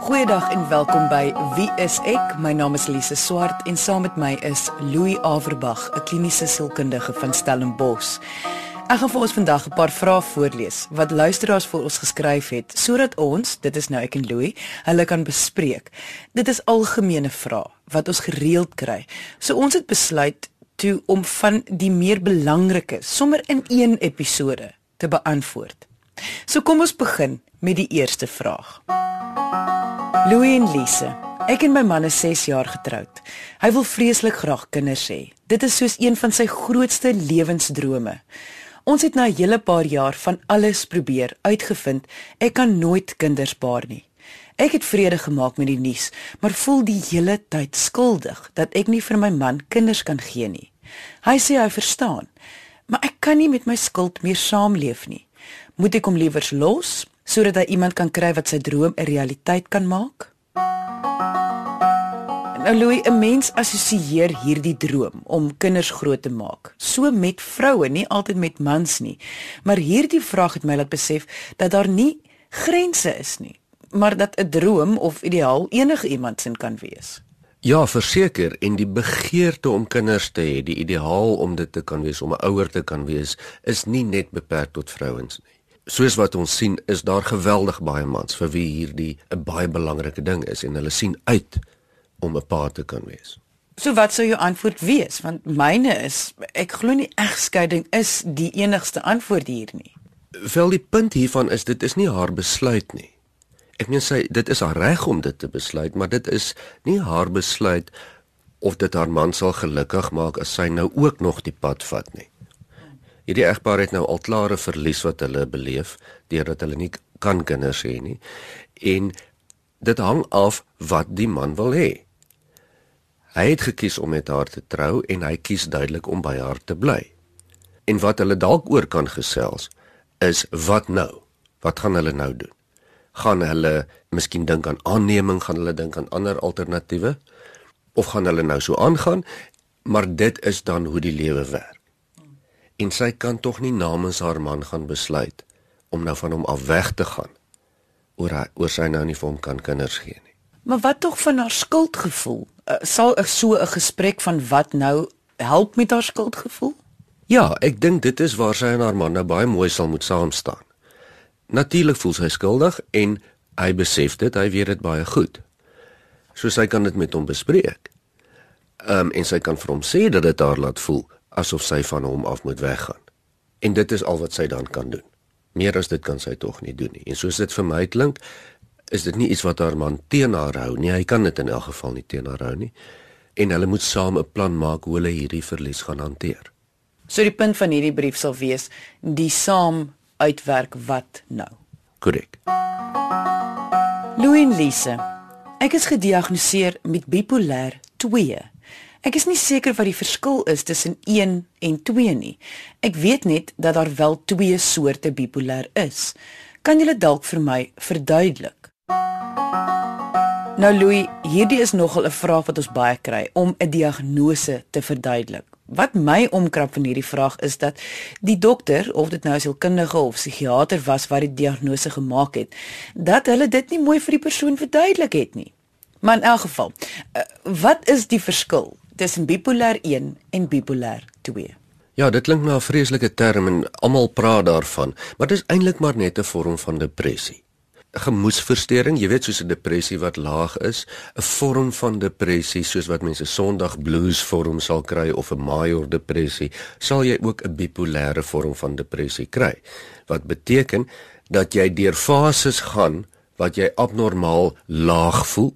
Goeiedag en welkom by Wie is ek? My naam is Lise Swart en saam met my is Louis Averbag, 'n kliniese sielkundige van Stellenbosch. Ek gaan vir ons vandag 'n paar vrae voorlees wat luisteraars vir ons geskryf het sodat ons, dit is nou ek en Louis, hulle kan bespreek. Dit is algemene vrae wat ons gereeld kry. So ons het besluit toe om van die meer belangrike sommer in een episode te beantwoord. So kom ons begin met die eerste vraag. Louis en Lise. Ek en my man is 6 jaar getroud. Hy wil vreeslik graag kinders hê. Dit is soos een van sy grootste lewensdrome. Ons het na 'n hele paar jaar van alles probeer uitgevind ek kan nooit kinders baar nie. Ek het vrede gemaak met die nuus, maar voel die hele tyd skuldig dat ek nie vir my man kinders kan gee nie. Hy sê hy verstaan, maar ek kan nie met my skuld meer saamleef nie. Moet ek hom liewers los sodat hy iemand kan kry wat sy droom 'n realiteit kan maak? Nou Louis, 'n mens assosieer hierdie droom om kinders groot te maak, so met vroue, nie altyd met mans nie. Maar hierdie vraag het my laat besef dat daar nie grense is nie, maar dat 'n droom of ideaal enige iemand sin kan wees. Ja, verseker en die begeerte om kinders te hê, die ideaal om dit te kan wees, om 'n ouer te kan wees, is nie net beperk tot vrouens nie soos wat ons sien, is daar geweldig baie mans vir wie hierdie 'n baie belangrike ding is en hulle sien uit om 'n pa te kan wees. So wat sou jou antwoord wees? Want myne is ek glo nie egskeiding is die enigste antwoord hier nie. Wel die punt hiervan is dit is nie haar besluit nie. Ek meen sy dit is haar reg om dit te besluit, maar dit is nie haar besluit of dit haar man sal gelukkig maak as sy nou ook nog die pad vat nie. Hierdie egpaar het nou al klare verlies wat hulle beleef deurdat hulle nie kan kinders hê nie. En dit hang af wat die man wil hê. Hy het gekies om met haar te trou en hy kies duidelik om by haar te bly. En wat hulle dalk oor kan gesels is wat nou? Wat gaan hulle nou doen? Gaan hulle miskien dink aan aanneming, gaan hulle dink aan ander alternatiewe of gaan hulle nou so aangaan? Maar dit is dan hoe die lewe werk en sy kan tog nie namens haar man gaan besluit om nou van hom af weg te gaan oor hy, oor sy nou nie vir hom kan kinders gee nie. Maar wat tog van haar skuldgevoel? Uh, sal ek so 'n gesprek van wat nou help met haar skuldgevoel? Ja, ek dink dit is waar sy en haar man nou baie mooi sal moet saam staan. Natuurlik voel sy skuldig en hy besef dit, hy weet dit baie goed. So sy kan dit met hom bespreek. Ehm um, en sy kan vir hom sê dat dit haar laat voel asof sy van hom af moet weggaan. En dit is al wat sy dan kan doen. Meer as dit kan sy tog nie doen nie. En soos dit vir my klink, is dit nie iets wat haar man teen haar hou nie. Hy kan dit in elk geval nie teen haar hou nie. En hulle moet saam 'n plan maak hoe hulle hierdie verlies gaan hanteer. So die punt van hierdie brief sal wees die saam uitwerk wat nou. Korrek. Louis Lise. Ek is gediagnoseer met bipolêr 2. Ek is nie seker wat die verskil is tussen 1 en 2 nie. Ek weet net dat daar wel twee soorte bipolêr is. Kan jy dit dalk vir my verduidelik? Nou Louis, hierdie is nogal 'n vraag wat ons baie kry om 'n diagnose te verduidelik. Wat my omkrap van hierdie vraag is dat die dokter of dit nou 'n sielkundige of psigiater was wat die diagnose gemaak het, dat hulle dit nie mooi vir die persoon verduidelik het nie. Maar in elk geval, eh, wat is die verskil tussen bipolêr 1 en bipolêr 2. Ja, dit klink na 'n vreeslike term en almal praat daarvan, maar dit is eintlik maar net 'n vorm van depressie. Gemoedsversteuring, jy weet soos 'n depressie wat laag is, 'n vorm van depressie soos wat mense Sondag blues vorm sal kry of 'n major depressie, sal jy ook 'n bipolêre vorm van depressie kry. Wat beteken dat jy deur fases gaan wat jy abnormaal laag voel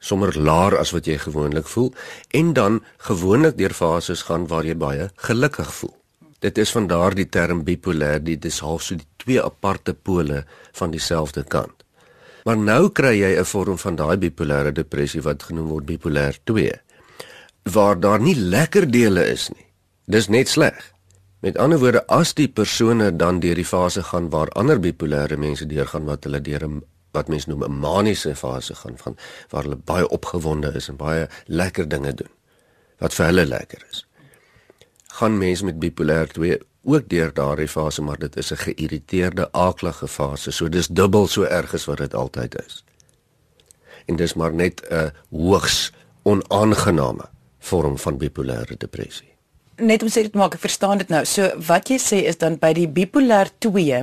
sommer laer as wat jy gewoonlik voel en dan gewoonlik deur fases gaan waar jy baie gelukkig voel. Dit is van daardie term bipolêr, dit is half so die twee aparte pole van dieselfde kant. Maar nou kry jy 'n vorm van daai bipolêre depressie wat genoem word bipolêr 2 waar daar nie lekker dele is nie. Dis net sleg. Met ander woorde, as die persone dan deur die fase gaan waar ander bipolêre mense deurgaan wat hulle deur 'n wat mense noem 'n maniese fase gaan van waar hulle baie opgewonde is en baie lekker dinge doen wat vir hulle lekker is. Gaan mense met bipolêr 2 ook deur daardie fase maar dit is 'n geïrriteerde aaklige fase so dis dubbel so erg as wat dit altyd is. en dis maar net 'n hoogs onaangename vorm van bipolêre depressie. Net om seker te maak ek verstaan dit nou. So wat jy sê is dan by die bipolêr 2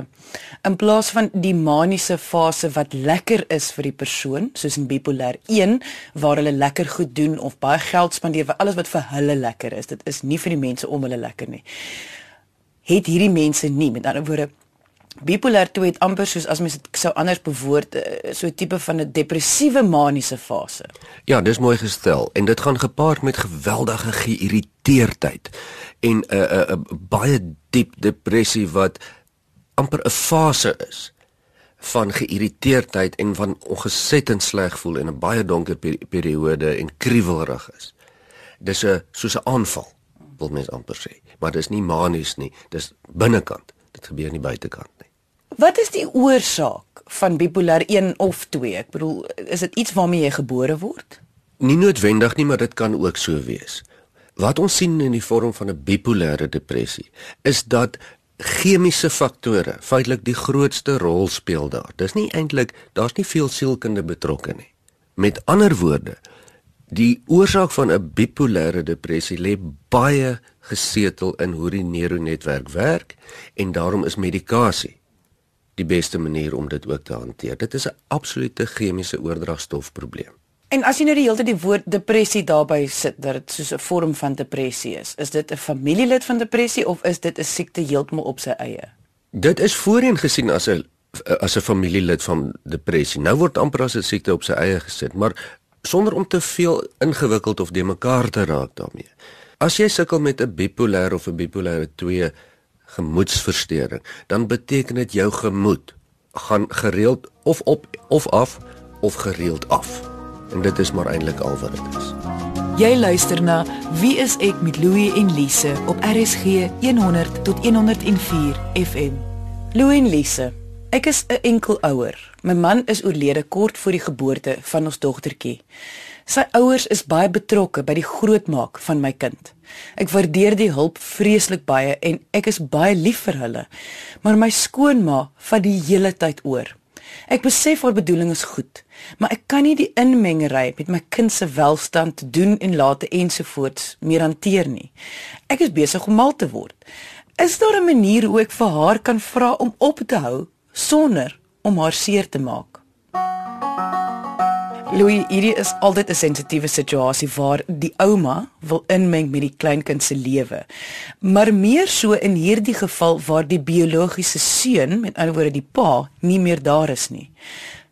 in plaas van die maniese fase wat lekker is vir die persoon, soos in bipolêr 1 waar hulle lekker goed doen of baie geld spandeer vir alles wat vir hulle lekker is. Dit is nie vir die mense om hulle lekker nie. Het hierdie mense nie, met ander woorde, bipolêr 2 het amper soos as mens dit sou anders bewoord eh, so 'n tipe van 'n depressiewe maniese fase. Ja, dis mooi gestel en dit gaan gepaard met geweldige geïrriteerdheid en 'n uh, 'n uh, uh, baie diep depressie wat amper 'n fase is van geïrriteerdheid en van ongesettend sleg voel en 'n baie donker periode en kriewelrig is. Dis 'n soos 'n aanval, wil mens amper sê, maar dis nie manies nie, dis binnekant. Dit gebeur nie buitekant nie. Wat is die oorsaak van bipolêr 1 of 2? Ek bedoel, is dit iets waarmee jy gebore word? Nie noodwendig nie, maar dit kan ook so wees. Wat ons sien in die vorm van 'n bipolêre depressie is dat chemiese faktore feitelik die grootste rol speel daar. Dis nie eintlik, daar's nie veel sielkunde betrokke nie. Met ander woorde, die oorsaak van 'n bipolêre depressie lê baie gesetel in hoe die neuronetwerk werk en daarom is medikasie die beste manier om dit ook te hanteer. Dit is 'n absolute chemiese oordragstofprobleem. En as jy nou die hele tyd die woord depressie daarby sit dat dit soos 'n vorm van depressie is, is dit 'n familielid van depressie of is dit 'n siekte heeltemal op sy eie? Dit is voorheen gesien as 'n as 'n familielid van depressie. Nou word amper as 'n siekte op sy eie gesit, maar sonder om te veel ingewikkeld of de mekaar te raak daarmee. As jy sukkel met 'n bipolêr of 'n bipolêre 2 gemoedsversteuring, dan beteken dit jou gemoed gaan gereeld of op of af of gereeld af. En dit is maar eintlik al wat dit is. Jy luister na Wie is ek met Louie en Lise op RSG 100 tot 104 FM. Louie en Lise, ek is 'n enkel ouer. My man is oorlede kort voor die geboorte van ons dogtertjie. Sy ouers is baie betrokke by die grootmaak van my kind. Ek waardeer die hulp vreeslik baie en ek is baie lief vir hulle. Maar my skoonma vat die hele tyd oor. Ek besef haar bedoeling is goed, maar ek kan nie die inmengery met my kind se welstand doen en late ensovoorts meer hanteer nie. Ek is besig om mal te word. Is daar 'n manier hoe ek vir haar kan vra om op te hou sonder om haar seer te maak? Louis, hierdie is altyd 'n sensitiewe situasie waar die ouma wil inmeng met die kleinkind se lewe. Maar meer so in hierdie geval waar die biologiese seun, met ander woorde die pa, nie meer daar is nie.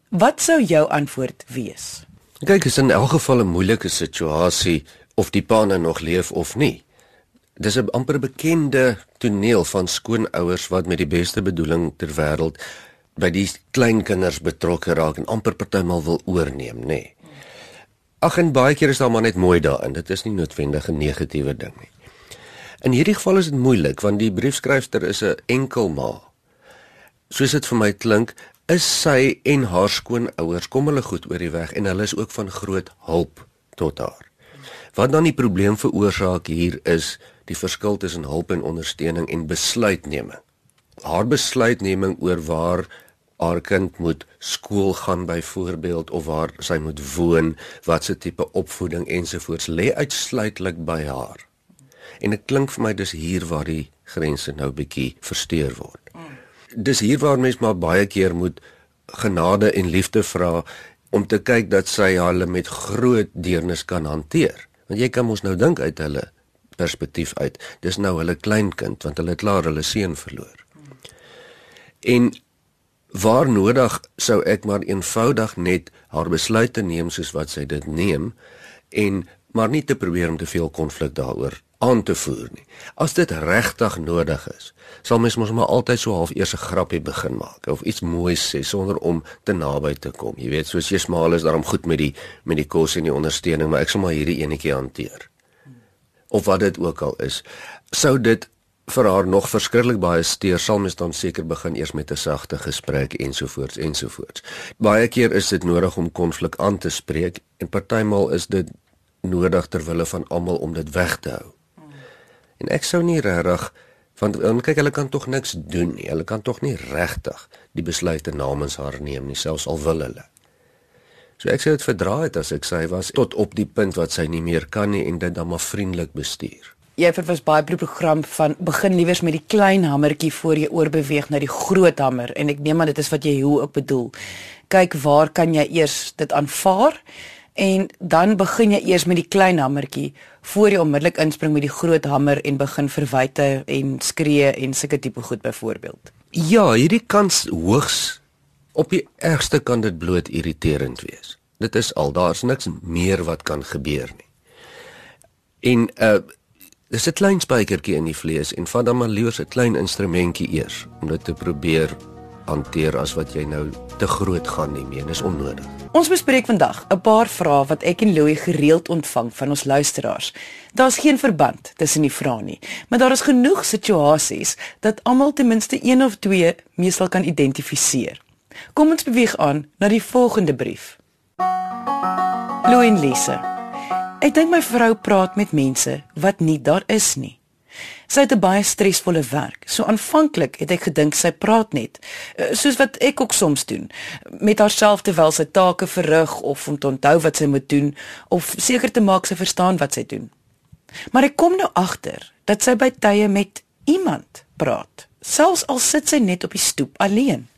Wat sou jou antwoord wees? Kyk, is in elk geval 'n moeilike situasie of die pa nou nog leef of nie. Dis 'n amper bekende toneel van skoonouers wat met die beste bedoeling ter wêreld by die kleinkinders betrokke raak en amper partymal wil oorneem, nê. Nee. Ag en baie keer is daar maar net mooi daarin. Dit is nie noodwendig 'n negatiewe ding nie. In hierdie geval is dit moeilik want die briefskrywer is 'n enkel ma. Soos dit vir my klink, is sy en haar skoonouers kom hulle goed oor die weg en hulle is ook van groot hulp tot haar. Wat dan die probleem veroorsaak hier is die verskil tussen hulp en ondersteuning en besluitneming. Haar besluitneming oor waar haar kind moet skool gaan byvoorbeeld of waar sy moet woon, watse tipe opvoeding ensovoorts lê uitsluitlik by haar. En dit klink vir my dis hier waar die grense nou bietjie versteur word. Dis hier waar mens maar baie keer moet genade en liefde vra om te kyk dat sy hulle met groot deernis kan hanteer. Want jy kan mos nou dink uit hulle perspektief uit. Dis nou hulle kleinkind want hulle het klaar hulle seun verloor. En waar nodig sou ek maar eenvoudig net haar besluite neem soos wat sy dit neem en maar nie te probeer om te veel konflik daaroor aan te voer nie. As dit regtig nodig is, sal mens mos maar altyd so half eers 'n grappie begin maak of iets moois sê sonder om te naby te kom. Jy weet, soos jy smaal is daarom goed met die met die kos en die ondersteuning, maar ek sal maar hierdie enetjie hanteer. Of wat dit ook al is, sou dit vir haar nog verskriklik baie steur, sal mens dan seker begin eers met 'n sagte gesprek ensovoorts ensovoorts. Baie keer is dit nodig om konflik aan te spreek en partymal is dit nodig ter wille van almal om dit weg te hou. En ek sou nie regtig want kyk hulle kan tog niks doen nie. Hulle kan tog nie regtig die besluite namens haar neem nie, selfs al wil hulle. So ek sê dit verdra het as ek sy was tot op die punt wat sy nie meer kan nie en dit dan maar vriendelik bestuur. Jy vir baie program van begin liewers met die klein hamertjie voor jy oorbeweeg na die groot hamer en ek neem aan dit is wat jy hoe ook bedoel. Kyk waar kan jy eers dit aanvaar en dan begin jy eers met die klein hamertjie voor jy onmiddellik inspring met die groot hamer en begin verwyte en skree en sulke tipe goed byvoorbeeld. Ja, hierdie kans hoogs op die ergste kan dit bloot irriterend wees. Dit is al daar's niks meer wat kan gebeur nie. En uh Dis 'n klein spykertjie in die vlees en vat dan maar liewer 'n klein instrumentjie eers om dit te probeer hanteer as wat jy nou te groot gaan nie meer. Dis onnodig. Ons bespreek vandag 'n paar vrae wat ek en Louie gereeld ontvang van ons luisteraars. Daar's geen verband tussen die vrae nie, maar daar is genoeg situasies dat almal ten minste een of twee meestal kan identifiseer. Kom ons beweeg aan na die volgende brief. Louie en Lise Ek dink my vrou praat met mense wat nie daar is nie. Sy het 'n baie stresvolle werk. So aanvanklik het ek gedink sy praat net eh, soos wat ek ook soms doen met haarself terwyl sy take verrig of om te onthou wat sy moet doen of seker te maak sy verstaan wat sy doen. Maar ek kom nou agter dat sy by tye met iemand praat, selfs al sit sy net op die stoep alleen.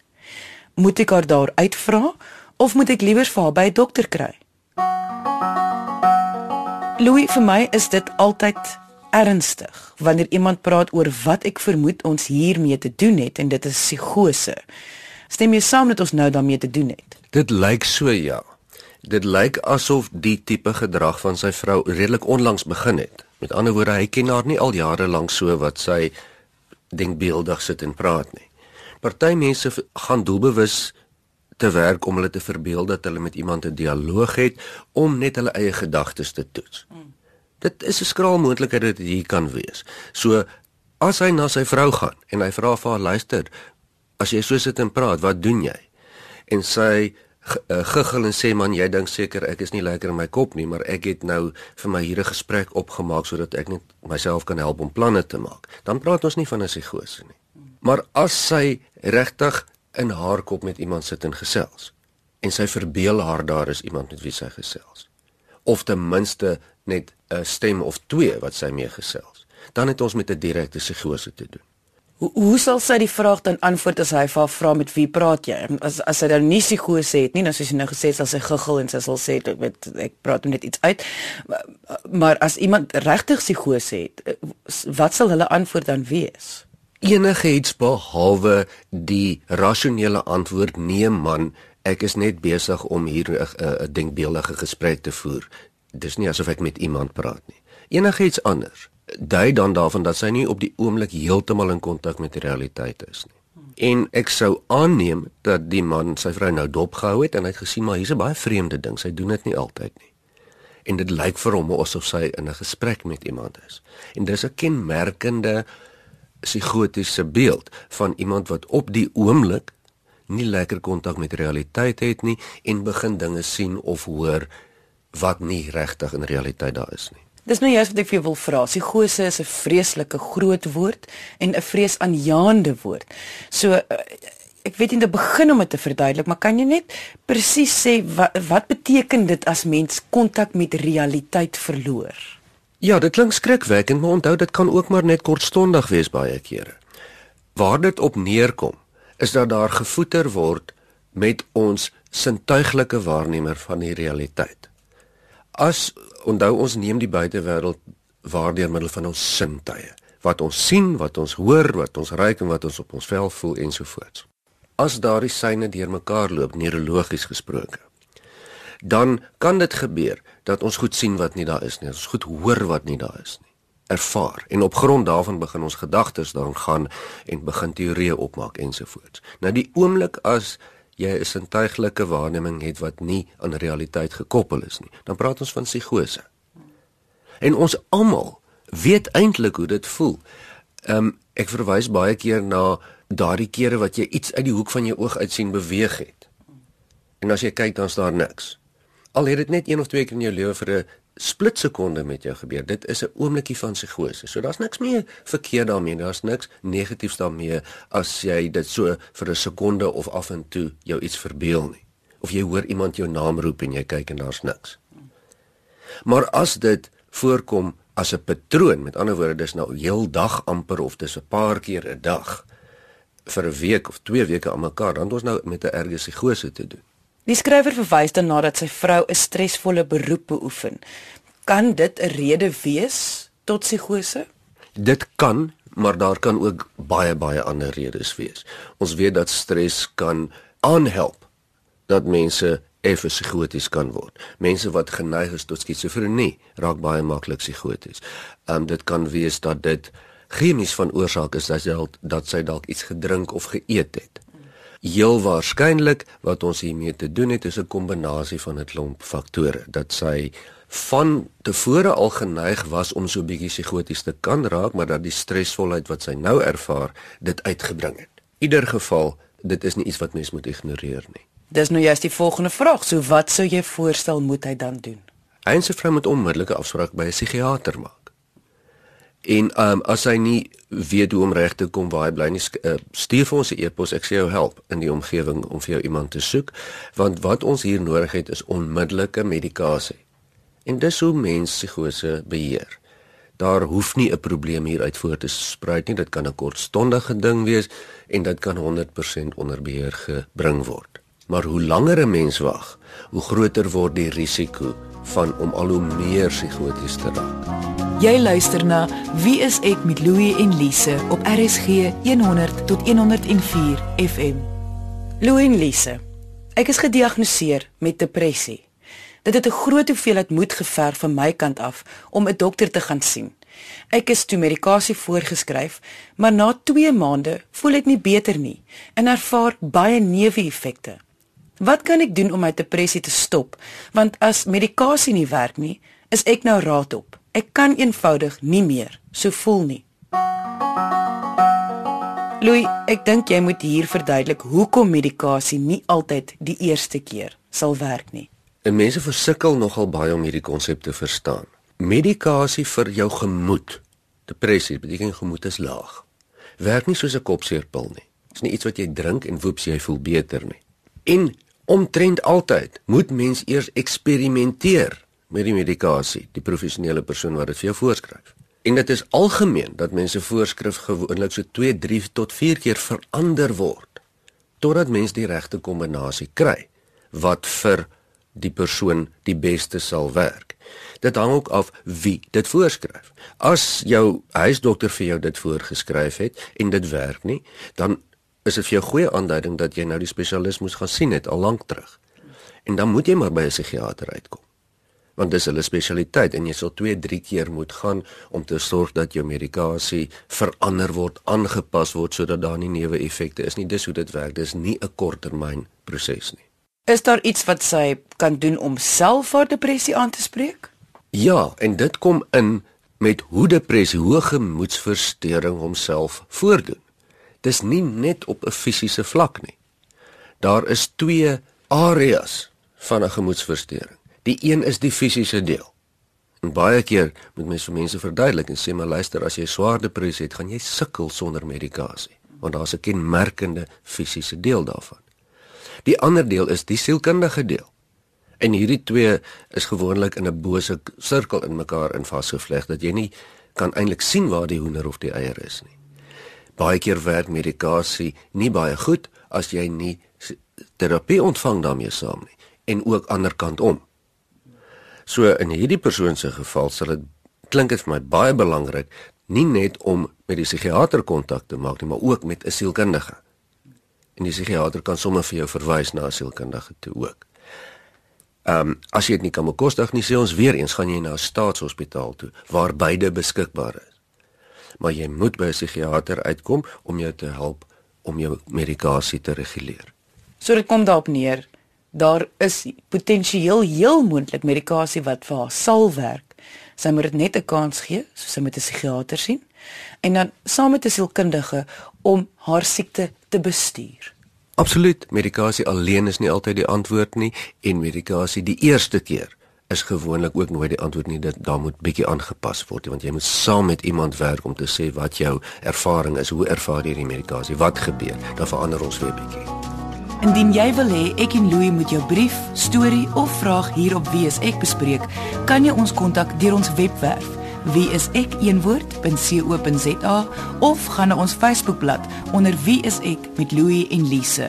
Moet ek haar daar uitvra of moet ek liewer vir haar by 'n dokter kry? Louis, vir my is dit altyd ernstig wanneer iemand praat oor wat ek vermoed ons hiermee te doen het en dit is psigose. Stem jy saam dat ons nou daarmee te doen het? Dit lyk so ja. Dit lyk asof die tipe gedrag van sy vrou redelik onlangs begin het. Met ander woorde, hy ken haar nie al jare lank so wat sy denkbeeldig sit en praat nie. Party mense gaan doelbewus te werk om hulle te verbeel dat hulle met iemand 'n dialoog het om net hulle eie gedagtes te toets. Hmm. Dit is 'n skraal moontlikheid dat dit hier kan wees. So as hy na sy vrou gaan en hy vra vir haar luister, as jy so sit en praat, wat doen jy? En sy uh, giggel en sê man, jy dink seker ek is nie lekker in my kop nie, maar ek het nou vir my hier 'n gesprek opgemaak sodat ek net myself kan help om planne te maak. Dan praat ons nie van 'n psigose nie. Maar as sy regtig in haar kop met iemand sit en gesels. En sy verbeel haar daar is iemand met wie sy gesels. Of ten minste net 'n stem of twee wat sy mee gesels. Dan het ons met 'n direkte psigose te doen. Hoe hoe sal sy die vraag dan antwoord as hy vir haar vra met wie praat jy? As as sy dan nie psigose het nie dan soos sy nou gesê het sy guggel en sy sal sê ek weet ek praat net iets uit. Maar as iemand regtig psigose het wat sal hulle antwoord dan wees enige iets behalwe die rasionele antwoord nee man ek is net besig om hier 'n denkbeeldige gesprek te voer. Dis nie asof ek met iemand praat nie. Enige iets anders dui dan daarvan dat sy nie op die oomblik heeltemal in kontak met die realiteit is nie. En ek sou aanneem dat die man sy vrou nou dopgehou het en hy het gesien maar hier's 'n baie vreemde ding sy doen dit nie altyd nie. En dit lyk vir hom asof sy in 'n gesprek met iemand is. En dis 'n kenmerkende psigotiese beeld van iemand wat op die oomblik nie lekker kontak met realiteit het nie en begin dinge sien of hoor wat nie regtig in realiteit daar is nie. Dis nou juist wat ek vir jou wil vra. Psigose is 'n vreeslike groot woord en 'n vreesaanjaende woord. So eh, ek weet nie te begin om dit te verduidelik, maar kan jy net presies sê wat wat beteken dit as mens kontak met realiteit verloor? Ja, dit klink skrikwekkend, maar onthou dit kan ook maar net kortstondig wees baie kere. Waar dit op neerkom, is dat daar gevoeter word met ons sintuiglike waarnemer van die realiteit. As onthou ons neem die buitewêreld waar deur middel van ons sintuie, wat ons sien, wat ons hoor, wat ons ruik en wat ons op ons vel voel ensovoorts. As daardie syne deurmekaar loop neurologies gesproke, dan kan dit gebeur dat ons goed sien wat nie daar is nie, ons goed hoor wat nie daar is nie. Ervaar en op grond daarvan begin ons gedagtes dan gaan en begin teorieë opmaak ensovoorts. Nou die oomblik as jy 'n sintuiglike waarneming het wat nie aan realiteit gekoppel is nie, dan praat ons van psigose. En ons almal weet eintlik hoe dit voel. Ehm um, ek verwys baie keer na daardie kere wat jy iets uit die hoek van jou oog uit sien beweeg het. En as jy kyk dan's daar niks al het dit net een of twee keer in jou lewe vir 'n splitsekonde met jou gebeur. Dit is 'n oomblikie van psigose. So daar's niks meer verkeerd daarmee. Daar's niks negatiefs daarmee as jy dit so vir 'n sekonde of af en toe jou iets verbeel nie. of jy hoor iemand jou naam roep en jy kyk en daar's niks. Maar as dit voorkom as 'n patroon, met ander woorde dis nou heel dag amper of dis 'n paar keer 'n dag vir 'n week of 2 weke aan mekaar, dan het ons nou met 'n erge psigose te doen. Die skrywer verwys dan nadat sy vrou 'n stresvolle beroep beoefen. Kan dit 'n rede wees tot psigose? Dit kan, maar daar kan ook baie baie ander redes wees. Ons weet dat stres kan aanhelp dat mense effe psigoties kan word. Mense wat geneig is tot skizofrenie raak baie maklik psigoties. Ehm um, dit kan wees dat dit chemies van oorsaak is dat jy dat sy dalk iets gedrink of geëet het. Heel waarskynlik wat ons hiermee te doen het is 'n kombinasie van 'n klomp faktore dat sy van tevore al geneig was om so bietjie psigoties te kan raak, maar dat die stresvolheid wat sy nou ervaar dit uitgebring het. Ieder geval, dit is nie iets wat mens moet ignoreer nie. Dis nou juist die volgende vraag. So wat sou jy voorstel moet hy dan doen? Hy se vrou moet onmiddellike afspraak by 'n psigiater maak. En um, as hy nie weet hoe om reg te kom waar hy bly nie, uh, stuur vir ons 'n e-pos. Ek sê jou help in die omgewing om vir jou iemand te soek, want wat ons hier nodig het is onmiddellike medikasie. En dis hoe mense psigose beheer. Daar hoef nie 'n probleem hier uit voort te spruit nie. Dit kan 'n kortstondige ding wees en dit kan 100% onder beheer gebring word. Maar hoe langer 'n mens wag, hoe groter word die risiko van om al hoe meer psigoties te raak. Jy luister na Wie is ek met Louie en Lise op RSG 100 tot 104 FM. Louie en Lise. Ek is gediagnoseer met depressie. Dit het 'n groot hoeveelheid moed geverg van my kant af om 'n dokter te gaan sien. Ek is toe medikasie voorgeskryf, maar na 2 maande voel ek nie beter nie en ervaar baie neeweffekte. Wat kan ek doen om my depressie te stop? Want as medikasie nie werk nie, is ek nou raad op. Ek kan eenvoudig nie meer so voel nie. Louis, ek dink jy moet hier verduidelik hoekom medikasie nie altyd die eerste keer sal werk nie. En mense versukkel nogal baie om hierdie konsep te verstaan. Medikasie vir jou gemoed, depressie, beteken gemoed is laag. Werk nie soos 'n kopseerpil nie. Dit is nie iets wat jy drink en woeps jy voel beter nie. En omtrent altyd moet mens eers eksperimenteer met die medikasie, die professionele persoon wat dit vir jou voorskryf. En dit is algemeen dat mense voorskrif gewoonlik so 2, 3 tot 4 keer verander word totdat mens die regte kombinasie kry wat vir die persoon die beste sal werk. Dit hang ook af wie dit voorskryf. As jou huisdokter vir jou dit voorgeskryf het en dit werk nie, dan is dit vir jou goeie aanduiding dat jy nou die spesialis moes gaan sien het al lank terug. En dan moet jy maar by 'n psigiater uitkom. Want dis hulle spesialiteit en jy sal 2, 3 keer moet gaan om te sorg dat jou medikasie verander word, aangepas word sodat daar nie neeweffekte is nie. Dis hoe dit werk. Dis nie 'n korttermyn proses nie. Is daar iets wat sy kan doen om self haar depressie aan te spreek? Ja, en dit kom in met hoe depressie, hoe gemoedsversteuring homself voordoen dis nie net op 'n fisiese vlak nie. Daar is twee areas van 'n gemoedsversteuring. Die een is die fisiese deel. En baie keer moet mens vir mense verduidelik en sê maar luister as jy swaar depressie het, gaan jy sukkel sonder medikasie, want daar's 'n kenmerkende fisiese deel daarvan. Die ander deel is die sielkundige deel. En hierdie twee is gewoonlik in 'n bose sirkel in mekaar in vasgevleg dat jy nie kan eintlik sien waar die hoender of die eier is nie baie keer werk medikasie nie baie goed as jy nie terapie ontvang daarmee saam nie en ook anderkant om. So in hierdie persoon se geval sal dit klink vir my baie belangrik nie net om met die psigiater kontak te maak nie, maar ook met 'n sielkundige. En die psigiater kan sommer vir jou verwys na 'n sielkundige toe ook. Ehm um, as jy dit nie kan bekostig nie, sê ons weer eens gaan jy na 'n staatshospitaal toe waar beide beskikbaar is maar jy moet by 'n psigiater uitkom om jou te help om jou medikasie te reguleer. So dit kom daarop neer, daar is potensieel heel moontlik medikasie wat vir haar sal werk. Sy moet dit net 'n kans gee, so sy moet 'n psigiater sien en dan saam met 'n sielkundige om haar siekte te bestuur. Absoluut, medikasie alleen is nie altyd die antwoord nie en medikasie die eerste keer is gewoonlik ook nooit die antwoord nie dat daar moet bietjie aangepas word want jy moet saam met iemand werk om te sê wat jou ervaring is hoe ervaar jy die medikasie wat gebeur dan verander ons weer bietjie Indien jy wil hê ek en Louie moet jou brief, storie of vraag hier op Wie is ek bespreek, kan jy ons kontak deur ons webwerf wieisek.co.za of gaan na ons Facebookblad onder Wie is ek met Louie en Lise.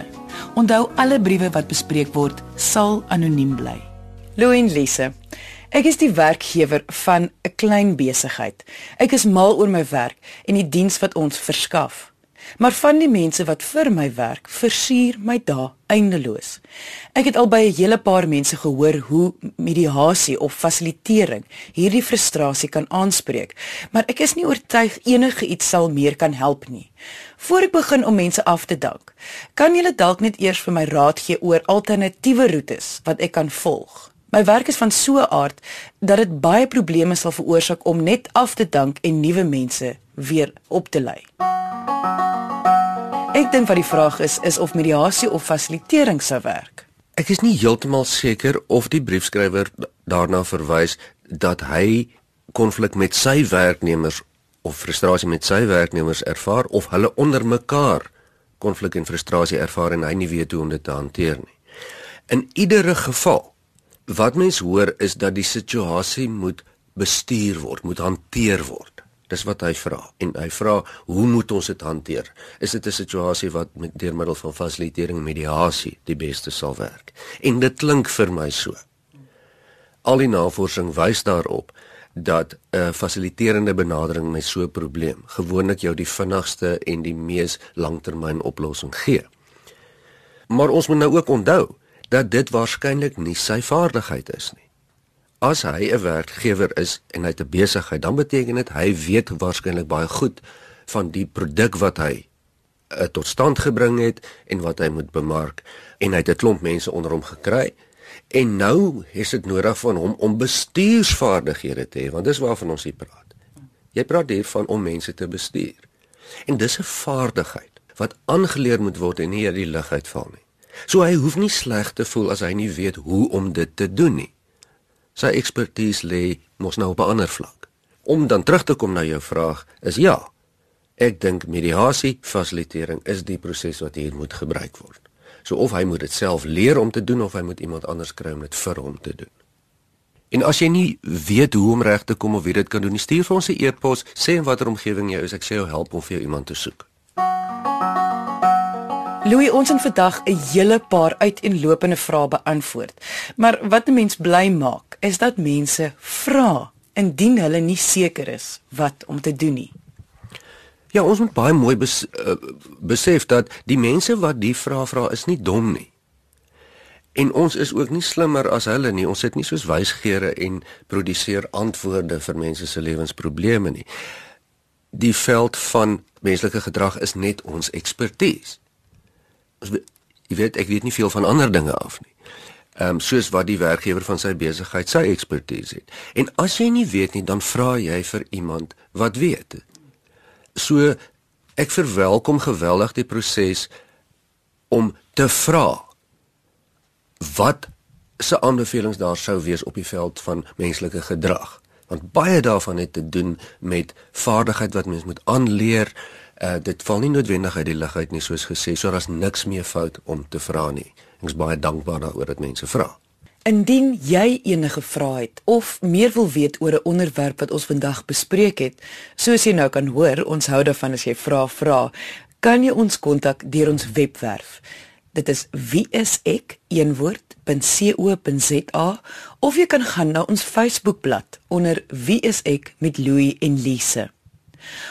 Onthou alle briewe wat bespreek word sal anoniem bly. Louie en Lise. Ek is die werkgewer van 'n klein besigheid. Ek is mal oor my werk en die diens wat ons verskaf. Maar van die mense wat vir my werk, versier my dae eindeloos. Ek het al by 'n hele paar mense gehoor hoe mediasie of fasilitering hierdie frustrasie kan aanspreek, maar ek is nie oortuig enige iets sal meer kan help nie. Voor ek begin om mense af te dank, kan julle dalk net eers vir my raad gee oor alternatiewe roetes wat ek kan volg. My werk is van so 'n aard dat dit baie probleme sal veroorsaak om net af te dank en nuwe mense weer op te lei. Ek dink wat die vraag is is of mediasie of fasilitering sou werk. Ek is nie heeltemal seker of die briefskrywer daarna verwys dat hy konflik met sy werknemers of frustrasie met sy werknemers ervaar of hulle onder mekaar konflik en frustrasie ervaar en hy nie weet hoe om dit te hanteer nie. In iedere geval Wat mens hoor is dat die situasie moet bestuur word, moet hanteer word. Dis wat hy vra. En hy vra, hoe moet ons dit hanteer? Is dit 'n situasie wat met deur middel van fasilitering en mediasie die beste sal werk? En dit klink vir my so. Al die navorsing wys daarop dat 'n fasiliterende benadering met so 'n probleem gewoonlik jou die vinnigste en die mees langtermyn oplossing gee. Maar ons moet nou ook onthou dat dit waarskynlik nie sy vaardigheid is nie. As hy 'n werkgewer is en hy het 'n besigheid, dan beteken dit hy weet waarskynlik baie goed van die produk wat hy uh, tot stand gebring het en wat hy moet bemark en hy het 'n klomp mense onder hom gekry en nou is dit nodig van hom om bestuursvaardighede te hê want dis waarvan ons hier praat. Jy praat hier van om mense te bestuur. En dis 'n vaardigheid wat aangeleer moet word en nie uit die lug uitval nie. So hy hoef nie sleg te voel as hy nie weet hoe om dit te doen nie. Sy ekspertise lê mos nou op 'n ander vlak. Om dan terug te kom na jou vraag, is ja. Ek dink mediasie fasilitering is die proses wat hier moet gebruik word. So of hy moet dit self leer om te doen of hy moet iemand anders kry om dit vir hom te doen. En as jy nie weet hoe om reg te kom of wie dit kan doen, stuur vir ons 'n e-pos, sê in watter omgewing jy is, ek sê jou help om vir jou iemand te soek. Louis, ons het vandag 'n hele paar uiteenlopende vrae beantwoord. Maar wat 'n mens bly maak, is dat mense vra indien hulle nie seker is wat om te doen nie. Ja, ons moet baie mooi bes, uh, besef dat die mense wat die vrae vra is nie dom nie. En ons is ook nie slimmer as hulle nie. Ons sit nie soos wysgeere en produseer antwoorde vir mense se lewensprobleme nie. Die veld van menslike gedrag is net ons ekspertise jy weet ek weet nie veel van ander dinge af nie. Ehm um, soos wat die werkgewer van sy besigheid sy ekspertise het. En as jy nie weet nie, dan vra jy vir iemand wat weet. So ek verwelkom geweldig die proses om te vra wat se aanbevelings daar sou wees op die veld van menslike gedrag want baie daarvan het te doen met vaardigheid wat mens moet aanleer uh, dit val nie noodwendig uit die lug uit nie soos gesê, so daar's niks meer fout om te vra nie. Ek is baie dankbaar daaroor dat mense vra. Indien jy enige vrae het of meer wil weet oor 'n onderwerp wat ons vandag bespreek het, soos jy nou kan hoor, ons hou daarvan as jy vra vra, kan jy ons kontak deur ons webwerf. Dit is wieisek.co.za of jy kan gaan na ons Facebookblad onder wieisek met Louie en Lise.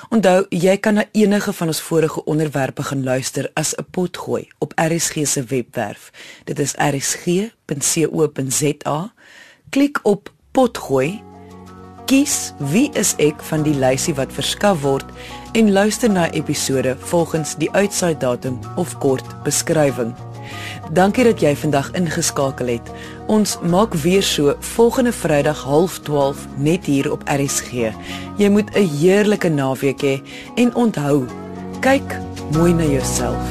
Onthou, jy kan na enige van ons vorige onderwerpe gaan luister as 'n potgooi op RSG se webwerf. Dit is rsg.co.za. Klik op potgooi. Kies wie is ek van die lysie wat verskaf word en luister na episode volgens die uitsaai datum of kort beskrywing. Dankie dat jy vandag ingeskakel het. Ons maak weer so volgende Vrydag 12:30 net hier op RSG. Jy moet 'n heerlike naweek hê en onthou, kyk mooi na jouself.